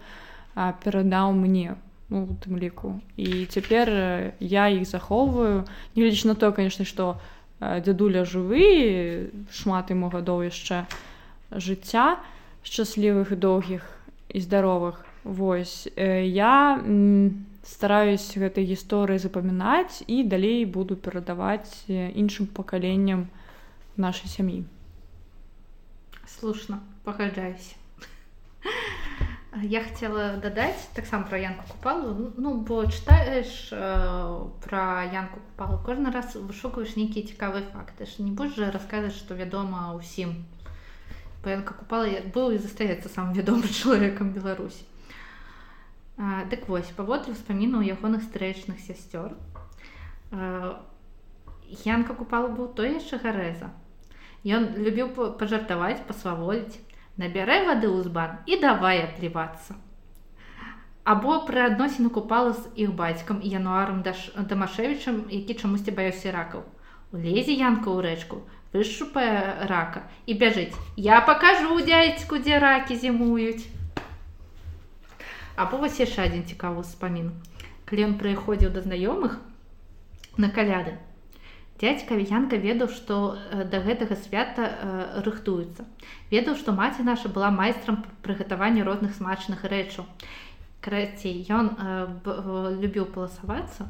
перадаў мне ну, тым ліку. І цяпер э, я іх захоўваю. Негледзяч на то конечно што у дзядуля жывы шмат ему гадоў яшчэ жыцця шчаслівых доўгіх і здаровых восьось я стараюсь гэтай гісторыі запамінаць і далей буду перадаваць іншым пакаленням нашай сям'і. Слушна пагаджаюсь я хотела дадаць таксама про янку купалу. Ну, ну бо читаешь э, про янку купалу кожны раз вышукаешь нейкія цікавыя факты. Ж не будешь же расказаць что вядома ўсім паянка купала быў і застаецца сам вядомы чалавекам беларусі дык вось паводле ўспамінаў ягоных стрэчных сясцёр Янка купал быў той яшчэ гарэза. Ён любіў пажартаваць, пасваволіць, набярэ вады ў збан і давай аплівацца. Або пры адносіну купала з іх бацькам януарам Дамашевічам, які чамусьці баюся ракаў. Улезе янка ў рэчку, вышупае рака і бяжыць. Я пакажу дзядзьку, дзе ракі зімуюць. Або вось яшчэ адзін цікавы спамін. Калі ён прыходзіў да знаёмых на каляды, Дядька Янка ведаў, што да гэтага свята рыхтуецца. Ведаў, што маці наша была майстрам прыгатавання розных смачных рэчаў. Крацей, ён любіў паласавацца,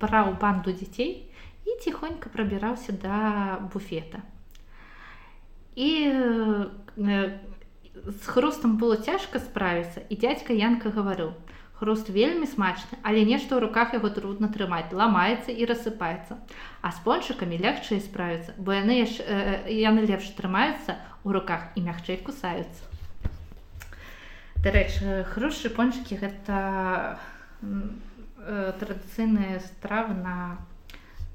браў банду дзяцей і ціхонька прабіраўся да буфета. І з хрустам было цяжка справіцца, і дядька Янка гаварыў: Хруст вельмі смачны, але нешта ў руках яго трудна трымаць, ламаецца і рассыпаецца. А з пончыкамі лягчэй справіцца, бо яны яш, э, яны лепш трымаюцца ў руках і мягчэй кусаюцца. Дарэчы, хрушчы пончыкі гэта э, традыцыйныя стравы на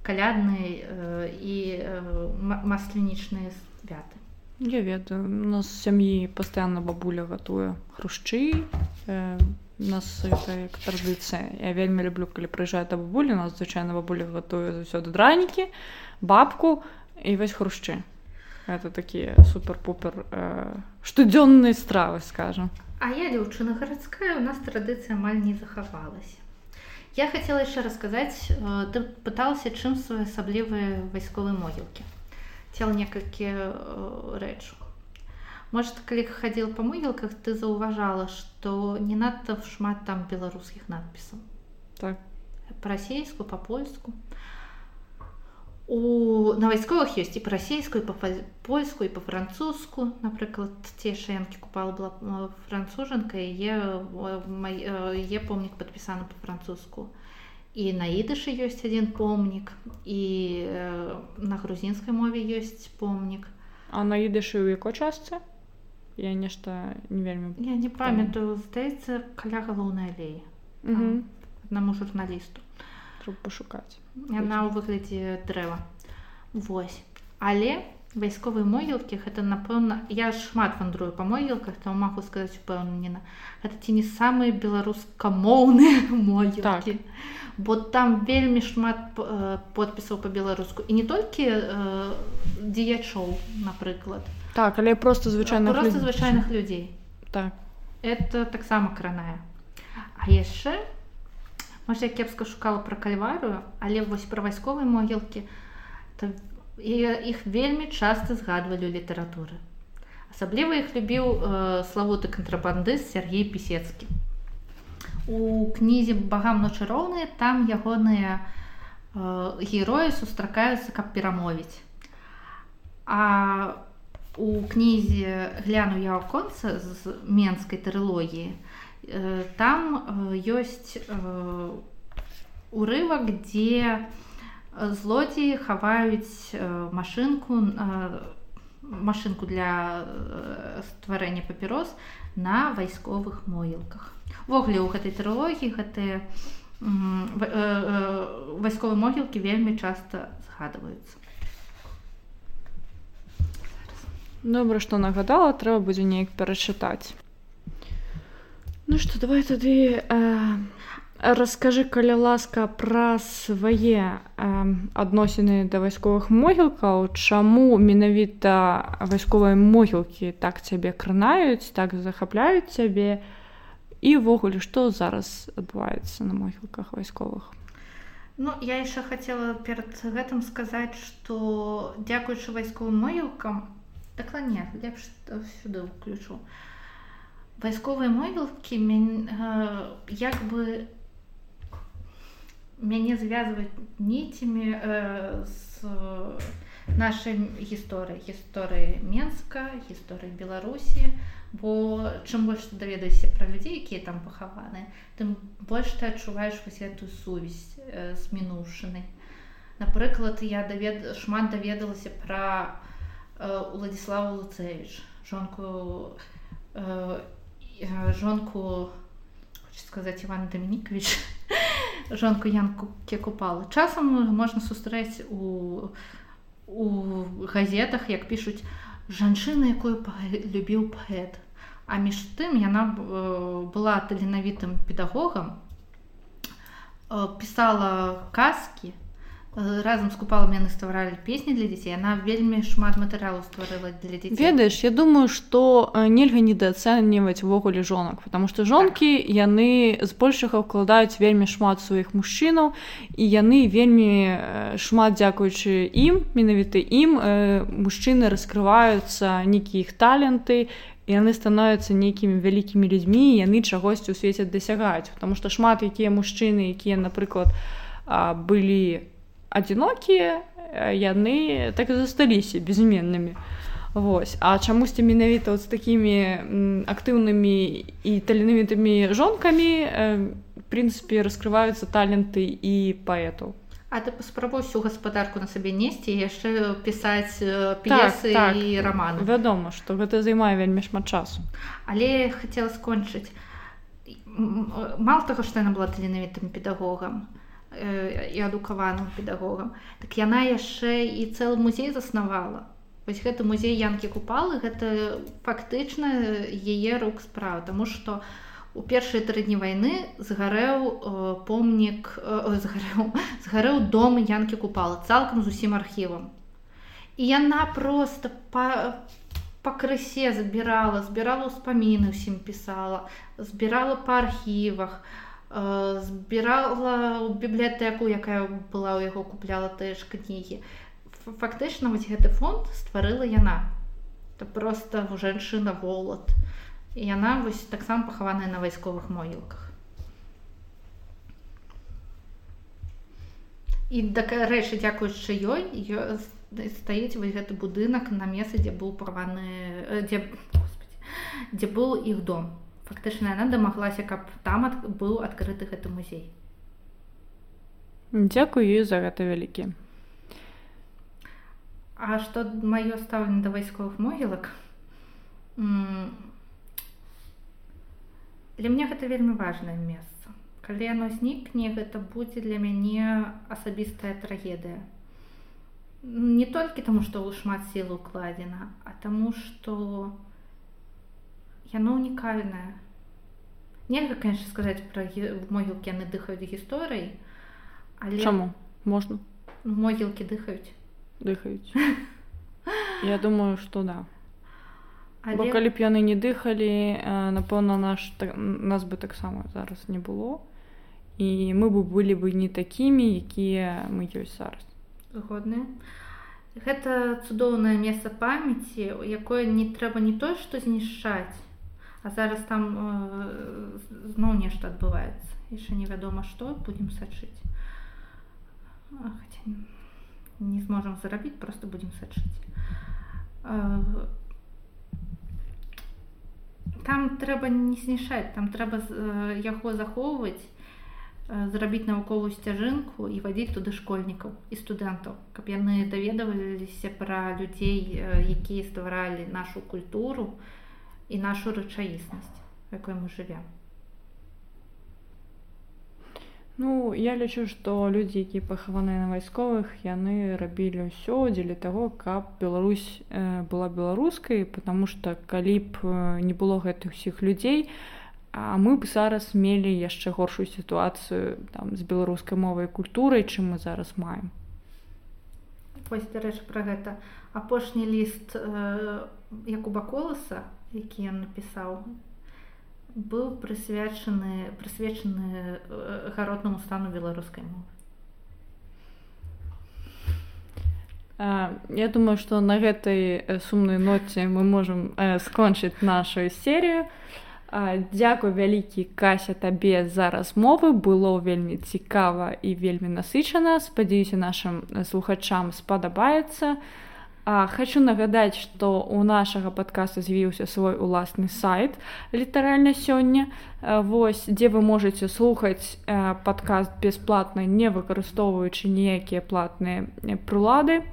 калядныя э, і э, маслянічныя святы. Я ведаю, у нас сям'і пастаянна бабуля гатуе хрушчы. Э нас як традыцыя я вельмі люблю калі прыязджае да бабулі нас звычайна бабуля гатуе заўсёды дранікі бабку і вось хрушчы это такія супер-пупер э, штодзённыя стравы скажем. А я дзяўчына гарадская у нас традыцыя амаль не захавалася я хацела яшчэ расказаць э, пыталася чым своеасаблівыя вайсковыя могілкі цел некалькі э, рэчаў Может, калі хадзіл па могілках, ты заўважала, што не надта шмат там беларускіх надпісаў. Так. Па-расейску, па-польску. У... На вайсковых ёсць і па-расейскую, па-польску і па-французску. Напрыклад, те шэнкі купала была францужанка, яе помнік падпісаны па-французску. І на ідышы ёсць адзін помнік і на грузінскай мове ёсць помнік. А на ідышы ў якой частцы? Я нешта не вельмі я не памятаю. здаецца каля галоўнай алеі. Аднаму журналісту. Пашукаць. Яна ў выглядзе дрэва. Восьось але вайсковыя могілкі гэта напэўна я шмат вандрую па могілках там магу сказаць упэўнена гэта ці не самыя беларускамоўныя могілкі. Так. бо там вельмі шмат подпісаў па-беларуску. І не толькі э, дзеячоў напрыклад Так, але просто звычайных просто люд... звычайных людзей. Так. Это таксама кранае. А яшчэ можа я кепска шукала пра кальварыю, але вось пра вайсковыя могілкі іх вельмі часта згадвалі ў літаратуры. Асабліва іх любіў э, славуты кантрабандыст Сергей Пісецкі. У кнізе багам ночы роўныя там ягоныя э, героі сустракаюцца, каб перамовіць. А у кнізе гляну я аконца з менскай тэрылогіі там ёсць урывак дзе злодзеі хаваюць машынку машынку для стварэння папірос на вайсковых могілках ввогуле ў гэтай тэрылогіі гэтыя вайсковыя могілкі вельмі часта згадваюцца Добра, што нагадала, трэба будзе неяк перачытаць. Ну што давай тады э, раскажы каля ласка пра свае э, адносіны да вайсковых могілкаў, чаму менавіта вайсковыя могілкі так цябе кранаюць, так захапляюць цябе івогуле што зараз адбываецца на могілках вайсковых. Ну, я яшчэ хацела перад гэтым сказаць, што дзякуючы вайсковым могілкам так не лепш сюды ўключу вайсковыя могілкі як бы мяне звязваюць ніцямі з нашай гісторыі гісторыі менска гісторыі беларусі бо чым больш ты даведайся пра людзей якія там пахаваны тым больш ты адчуваеш вось эту сувязь з мінушанай напрыклад я давед шмат даведалася пра Уладзіслава Луцевич, жонку жонку сказаць Іван Дамінікович жонку янку купала часам можна сустрэць у у газетах як пішуць жанчына якую любіў паэт а між тым яна была таленавітым педагогам пісала казкі разам з купалам яны стваралі песні для дзяцей яна вельмі шмат матэрыялу стварыла для дзяцей ведаеш я думаю што нельга недаацэньваць увогуле жонак потому што жонкі так. яны збольшага ўкладаюць вельмі шмат сваіх мужчынаў і яны вельмі шмат дзякуючы ім менавіта ім мужчыны раскрываюцца нейкія іх таленты яны становяцца нейкімі вялікімі людзьмі яны чагосьці ў свеце дасягаюць потому што шмат якія мужчыны якія напрыклад былі у адзінокія яны так і засталіся безменнымі Вось а чамусьці менавіта з такімі актыўнымі і таленавітымі жонкамі прынцыпе раскрываюцца таленты і паэтаў А ты паспрабуй всю гаспадарку на сабе несці яшчэ пісаць п'есы так, так. і раман вядома што гэта займае вельмі шмат часу але хацела скончыць мало таго што яна была таленавітым педагогам і адукаваным педагогам. Так яна яшчэ і цэлы музей заснавала. Вось гэты музей янкі купалы гэта фактычна яе рук справа тому что у першыя тры дні вайны згарэў помнік згарэў згарэў дом янкі купала цалкам з усім архівам. І яна просто па пакрысе забірала збірала ўспаміны ўсім пісала збірала па архівах збірала ў бібліятэку якая была ў яго купляла тыя ж кнігі фактычна вось гэты фонд стварыла яна. То просто жанчына волат і яна вось таксама пахаваная на вайсковых могілках і такая рэчы дзякуючы ёй стаіць вось гэты будынак на месцы дзе быў праваны дзе дзе быў іх дом фактычна яна дамаглася каб там ад, быў адкрыты гэты музей. Дзякую за гэта вялікі. А што маё стаўленне да вайсковых могілак? Для мне гэта вельмі важнае месца. Калі яно знікне гэта будзе для мяне асабістая трагедыя. Не толькі таму што шмат сілу укладзена а таму што яно унікальнае нельга конечно сказаць пра могілкі яны дыхаюць гісторыі але чаму можна могілкі дыхаюць дыхаюць я думаю что да. Але... Бо калі б яны не дыхалі напэўна наш так, нас бы таксама зараз не было. І мы бы былі бы не такімі якія мы ёсць зараз. Згодныя гэта цудоўнае месца памяці якое не трэба не то што знішчаць А зараз там э, зноў нешта адбываецца. Яшчэ невядома што будзем сачыць. Хаця, не зможам зарабіць просто будзем сачыць. Э, там трэба не знішаць там трэба э, яго захоўваць э, зрабіць навуковую сцяжынку і вадзіць туды школьнікаў і студэнтаў каб яны даведаваліся пра людзей э, якія стваралі нашу культуру і і нашу рэчаіснасць якой мы живвем Ну я лічу што людзі які пахаваныя на вайсковых яны рабілі ўсё дзеля таго каб Беларусь э, была беларускай потому что калі б э, не было гэтых усіх людзей а мы б зараз мелі яшчэ горшую сітуацыю там з беларускай мовай культурай чым мы зараз маем. Рэч пра гэта. Апошні ліст э, якуба коласа які ён напісаў быў прысвячаны прысвечаны гаротнаму стану беларускай мовы Я думаю, што на гэтай сумнай ноце мы можам скончыць нашу серію. Дзякуй вялікі кася табе за размовы было вельмі цікава і вельмі насычана. спадзяюся нашим слухачам спадабаецца. А, хочу нагадаць, што у нашага падкаста з'явіўся свой уласны сайт літаральна сёння. Вось дзе вы можете слухаць падкаст бясплатна, не выкарыстоўваючы ніякія платныя прылады.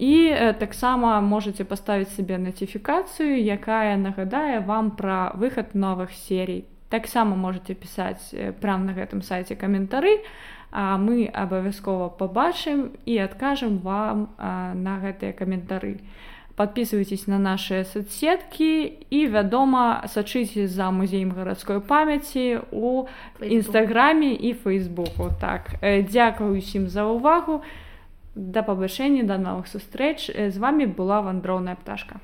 І таксама можете паставіць сабе нотифікацыю, якая нагадае вам пра выхад новых серій. таксама можете пісаць прям на гэтым сайце каментары а мы абавязкова пабачым і адкажам вам на гэтыя каментары. Подписывайтесь на наши соцсеткі і вядома сачыце за музеем гарадской памяці у нстаграме і фейсбуку. Так дзякую усім за ўвагу да пабачэння да новых сустрэч з вами была вандроўная пташка